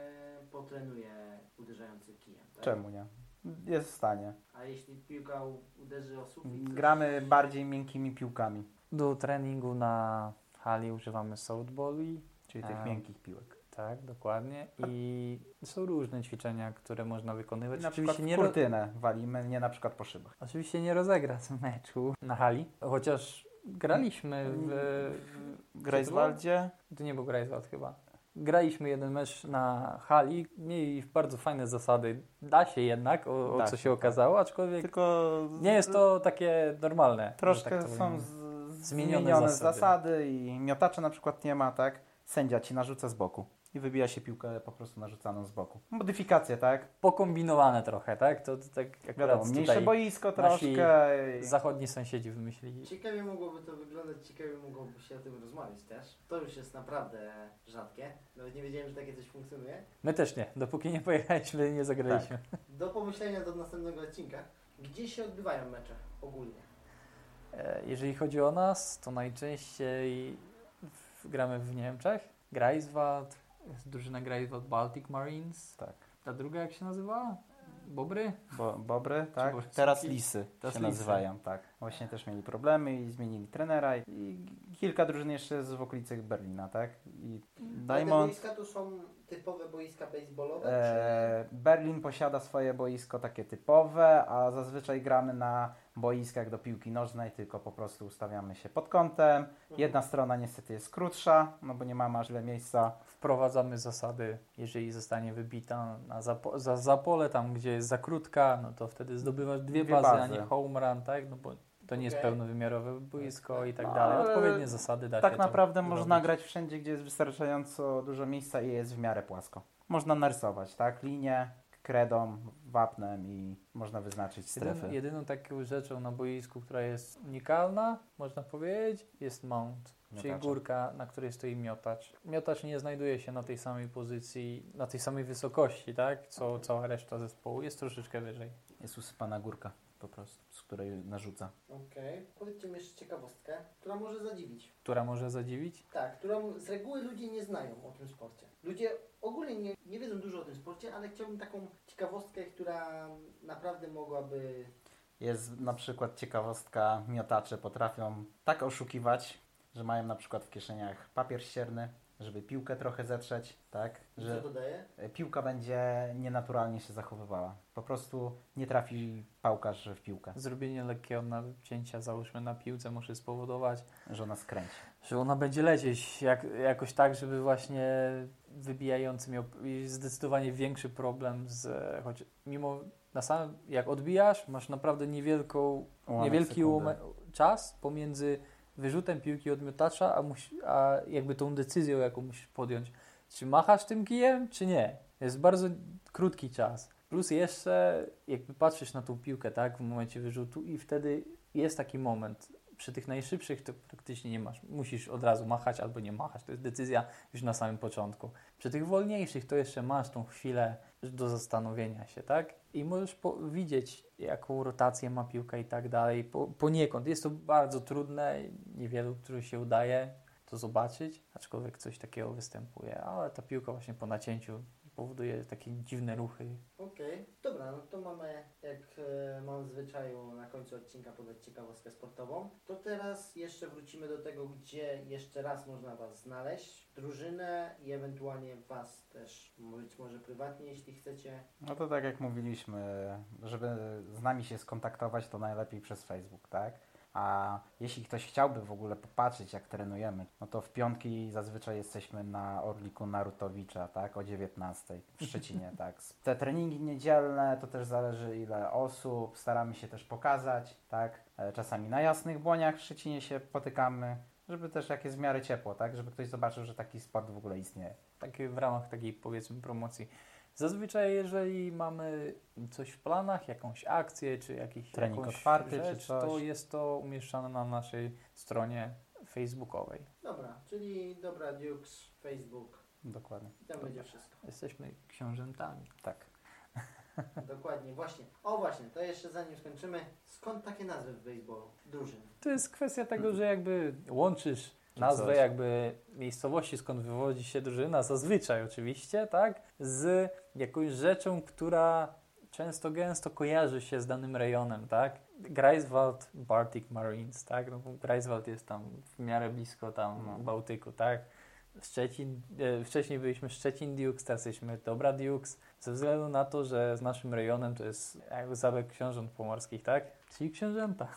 potrenuje uderzający kijem. Tak? Czemu nie? Jest w stanie. A jeśli piłka uderzy o sufit? Gramy bardziej miękkimi piłkami, Do treningu na hali używamy softballi, czyli tych miękkich piłek. tak, dokładnie. I są różne ćwiczenia, które można wykonywać. Na przykład Oczywiście w nie, ro... kurtynę walimy, nie na przykład po szybach. Oczywiście nie rozegra meczu na hali, chociaż graliśmy w, Greifswaldzie. To nie był Greifswald chyba. Graliśmy jeden mecz na hali, mieli bardzo fajne zasady. Da się jednak, o, o Da co się, się okazało, aczkolwiek Tylko nie jest to takie normalne. troszkę tak są Zmienione zmienione, zasady. zasady. i miotacze na przykład nie ma, tak? Sędzia ci narzuca z boku i wybija się piłkę po prostu narzucaną z boku. Modyfikacje, tak? Pokombinowane trochę, tak? To, to tak akurat Wiadomo, mniejsze tutaj boisko troszkę. i- zachodni sąsiedzi wymyślili. Ciekawie mogłoby to wyglądać, ciekawie mogłoby się o tym rozmawiać też. To już jest naprawdę rzadkie. Nawet nie wiedziałem, że takie coś funkcjonuje. My też nie, dopóki nie pojechaliśmy, nie zagraliśmy. Do pomyślenia do następnego odcinka. Gdzie się odbywają mecze ogólnie? E, Jeżeli chodzi o nas, to najczęściej gramy w Niemczech. Greifswald, jest drużyna Greifswald Baltic Marines. Tak. Ta druga jak się nazywa? Bobry? Bo, bobry, tak? Teraz lisy Teraz się lisy. nazywają, tak. Właśnie też mieli problemy i zmienili trenera i kilka drużyn jeszcze jest w okolicy Berlina, tak? I Diamond, boiska to są typowe boiska baseballowe? e, Berlin posiada swoje boisko takie typowe, a zazwyczaj gramy na boiskach do piłki nożnej, tylko po prostu ustawiamy się pod kątem. czy... Jedna strona niestety jest krótsza, no bo nie ma aż tyle miejsca. Wprowadzamy zasady, jeżeli zostanie wybita na zapo- za, za pole, tam gdzie jest za krótka, no to wtedy zdobywasz dwie, Dwie bazy, a bazy. nie home run, tak? No bo to nie jest pełnowymiarowe boisko i tak No, dalej. ale Odpowiednie zasady da Tak naprawdę można grać wszędzie, gdzie jest wystarczająco dużo miejsca i jest w miarę płasko. Można narysować, tak? Linię, kredą, wapnem i można wyznaczyć strefy. Jedyną, jedyną taką rzeczą na boisku, która jest unikalna, można powiedzieć, jest mount, czyli Miotacza. górka, na której stoi miotacz. Miotacz nie znajduje się na tej samej pozycji, na tej samej wysokości, tak, co cała reszta zespołu, jest troszeczkę wyżej. Jest usypana górka po prostu, której narzuca. Okej. Powiedzcie mi jeszcze ciekawostkę, która może zadziwić. Która może zadziwić? Tak, którą z reguły ludzie nie znają o tym sporcie. Ludzie ogólnie nie, nie wiedzą dużo o tym sporcie, ale chciałbym taką ciekawostkę, która naprawdę mogłaby... Jest na przykład ciekawostka, miotacze potrafią tak oszukiwać, że mają na przykład w kieszeniach papier ścierny, żeby piłkę trochę zetrzeć, tak? Co Że to daje? piłka będzie nienaturalnie się zachowywała. Po prostu nie trafi pałkarz w piłkę, Zrobienie lekkiego nacięcia, załóżmy na piłce, może spowodować, że ona skręci. że ona będzie lecieć jak, jakoś tak, żeby właśnie wybijający miał zdecydowanie większy problem z, choć mimo na samym, jak odbijasz, masz naprawdę niewielką, Ułamek niewielki czas pomiędzy wyrzutem piłki od miotacza, a, musi, a jakby tą decyzją, jaką musisz podjąć. Czy machasz tym kijem, czy nie? Jest bardzo krótki czas. Plus jeszcze, jakby patrzysz na tą piłkę, tak, w momencie wyrzutu i wtedy jest taki moment. Przy tych najszybszych to praktycznie nie masz. Musisz od razu machać albo nie machać. To jest decyzja już na samym początku. Przy tych wolniejszych to jeszcze masz tą chwilę do zastanowienia się, tak? I możesz po- widzieć, jaką rotację ma piłka i tak dalej. Po, poniekąd jest to bardzo trudne, niewielu, którzy się udaje to zobaczyć, aczkolwiek coś takiego występuje, ale ta piłka właśnie po nacięciu powoduje takie dziwne ruchy. Okej, dobra, no to mamy, jak e, mam w zwyczaju na końcu odcinka podać ciekawostkę sportową. To teraz jeszcze wrócimy do tego, gdzie jeszcze raz można Was znaleźć, drużynę i ewentualnie Was też, być może prywatnie, jeśli chcecie. No to tak jak mówiliśmy, żeby z nami się skontaktować, to najlepiej przez Facebook, tak? A jeśli ktoś chciałby w ogóle popatrzeć, jak trenujemy, no to w piątki zazwyczaj jesteśmy na Orliku Narutowicza, tak? O 19 w Szczecinie, tak? Te treningi niedzielne to też zależy ile osób, staramy się też pokazać, tak? E, Czasami na jasnych błoniach w Szczecinie się potykamy, żeby też jak jest w miarę ciepło, tak? Żeby ktoś zobaczył, że taki sport w ogóle istnieje. takie w ramach takiej powiedzmy promocji. Zazwyczaj, jeżeli mamy coś w planach, jakąś akcję, czy jakiś Trening jakąś otwarty, czy rzecz, coś. to jest to umieszczane na naszej stronie facebookowej. Dobra, czyli Dobra Dukes, Facebook, Dokładnie. i tam będzie wszystko. Jesteśmy książętami. Tak. Dokładnie, właśnie. O właśnie, to jeszcze zanim skończymy, skąd takie nazwy w baseballu? Drużyn. To jest kwestia tego, że jakby łączysz Czy nazwę coś. jakby miejscowości, skąd wywodzi się drużyna, zazwyczaj oczywiście, tak, z jakąś rzeczą, która często gęsto kojarzy się z danym rejonem, tak. Greifswald, Baltic Marines, tak, no Greifswald jest tam w miarę blisko tam No. Bałtyku, tak. Szczecin, e, wcześniej byliśmy Szczecin Dukes, teraz jesteśmy Dobra Dukes, ze względu na to, że z naszym rejonem to jest jakby zamek książąt pomorskich, tak, czyli książęta.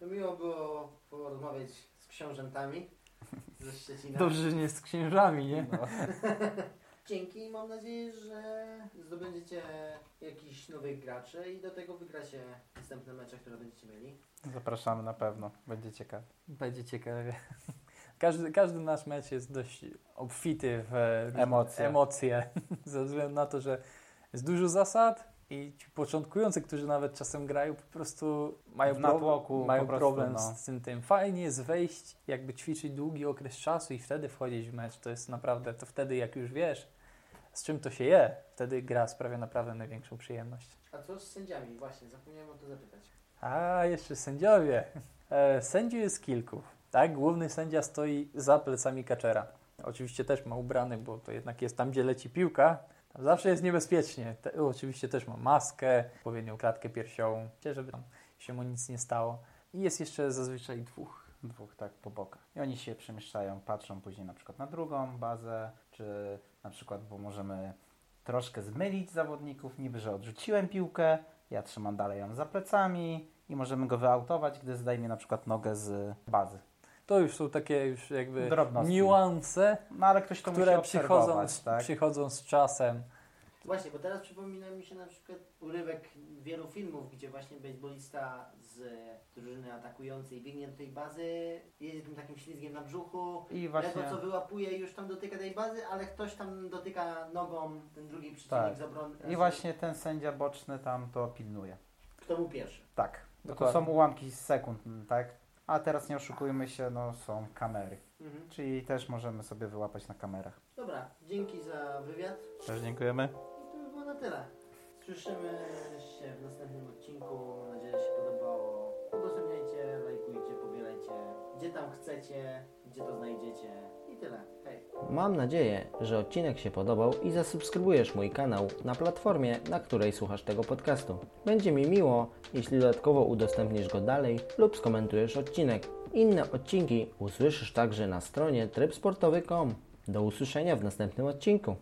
Miło było porozmawiać z książętami. Ze Szczecina. Dobrze, że nie z księżami, nie? No. Dzięki i mam nadzieję, że zdobędziecie jakichś nowych graczy i do tego wygracie następne mecze, które będziecie mieli. Zapraszamy na pewno, będzie ciekawe. Będzie ciekawie. Każdy, każdy nasz mecz jest dość obfity w Emocje. emocje ze względu na to, że jest dużo zasad i ci początkujący, którzy nawet czasem grają, po prostu mają, W pro- natłoku mają po prostu, problem no. z tym, tym. Fajnie jest wejść, jakby ćwiczyć długi okres czasu i wtedy wchodzić w mecz. To jest naprawdę, to wtedy jak już wiesz, z czym to się je, wtedy gra sprawia naprawdę największą przyjemność. A co z sędziami? Właśnie, zapomniałem o to zapytać. A, jeszcze sędziowie. E, sędziów jest kilku. Tak, główny sędzia stoi za plecami kaczera. Oczywiście też ma ubrany, bo to jednak jest tam, gdzie leci piłka. Zawsze jest niebezpiecznie. Te, oczywiście też ma maskę, odpowiednią klatkę piersiową, żeby tam się mu nic nie stało. I jest jeszcze zazwyczaj dwóch. Dwóch tak po bokach. I oni się przemieszczają, patrzą później na przykład na drugą bazę, czy na przykład, bo możemy troszkę zmylić zawodników, niby, że odrzuciłem piłkę, ja trzymam dalej ją za plecami i możemy go wyautować, gdy zdejmie na przykład nogę z bazy. To już są takie już jakby Drobnostki. niuanse, No ale ktoś to które musi przychodzą, z, tak? przychodzą z czasem. Właśnie, bo teraz przypomina mi się na przykład urywek wielu filmów, gdzie właśnie baseballista z drużyny atakującej biegnie do tej bazy, jedzie tym takim ślizgiem na brzuchu, I właśnie ledwo co wyłapuje i już tam dotyka tej bazy, ale ktoś tam dotyka nogą ten drugi przeciwnik Tak. z obrony. i właśnie ten sędzia boczny tam to pilnuje. Kto był pierwszy? Tak. To Dokładnie. są ułamki sekund, m, tak? A teraz nie oszukujmy się, no są kamery. Mhm. Czyli też możemy sobie wyłapać na kamerach. Dobra, dzięki za wywiad. Też dziękujemy. I to by było na tyle. Słyszymy się w następnym odcinku. Mam nadzieję, że się podobało. Udostępniajcie, lajkujcie, powielajcie. Gdzie tam chcecie, gdzie to znajdziecie. Mam nadzieję, że odcinek się podobał i zasubskrybujesz mój kanał na platformie, na której słuchasz tego podcastu. Będzie mi miło, jeśli dodatkowo udostępnisz go dalej lub skomentujesz odcinek. Inne odcinki usłyszysz także na stronie trybsportowy.com. Do usłyszenia w następnym odcinku.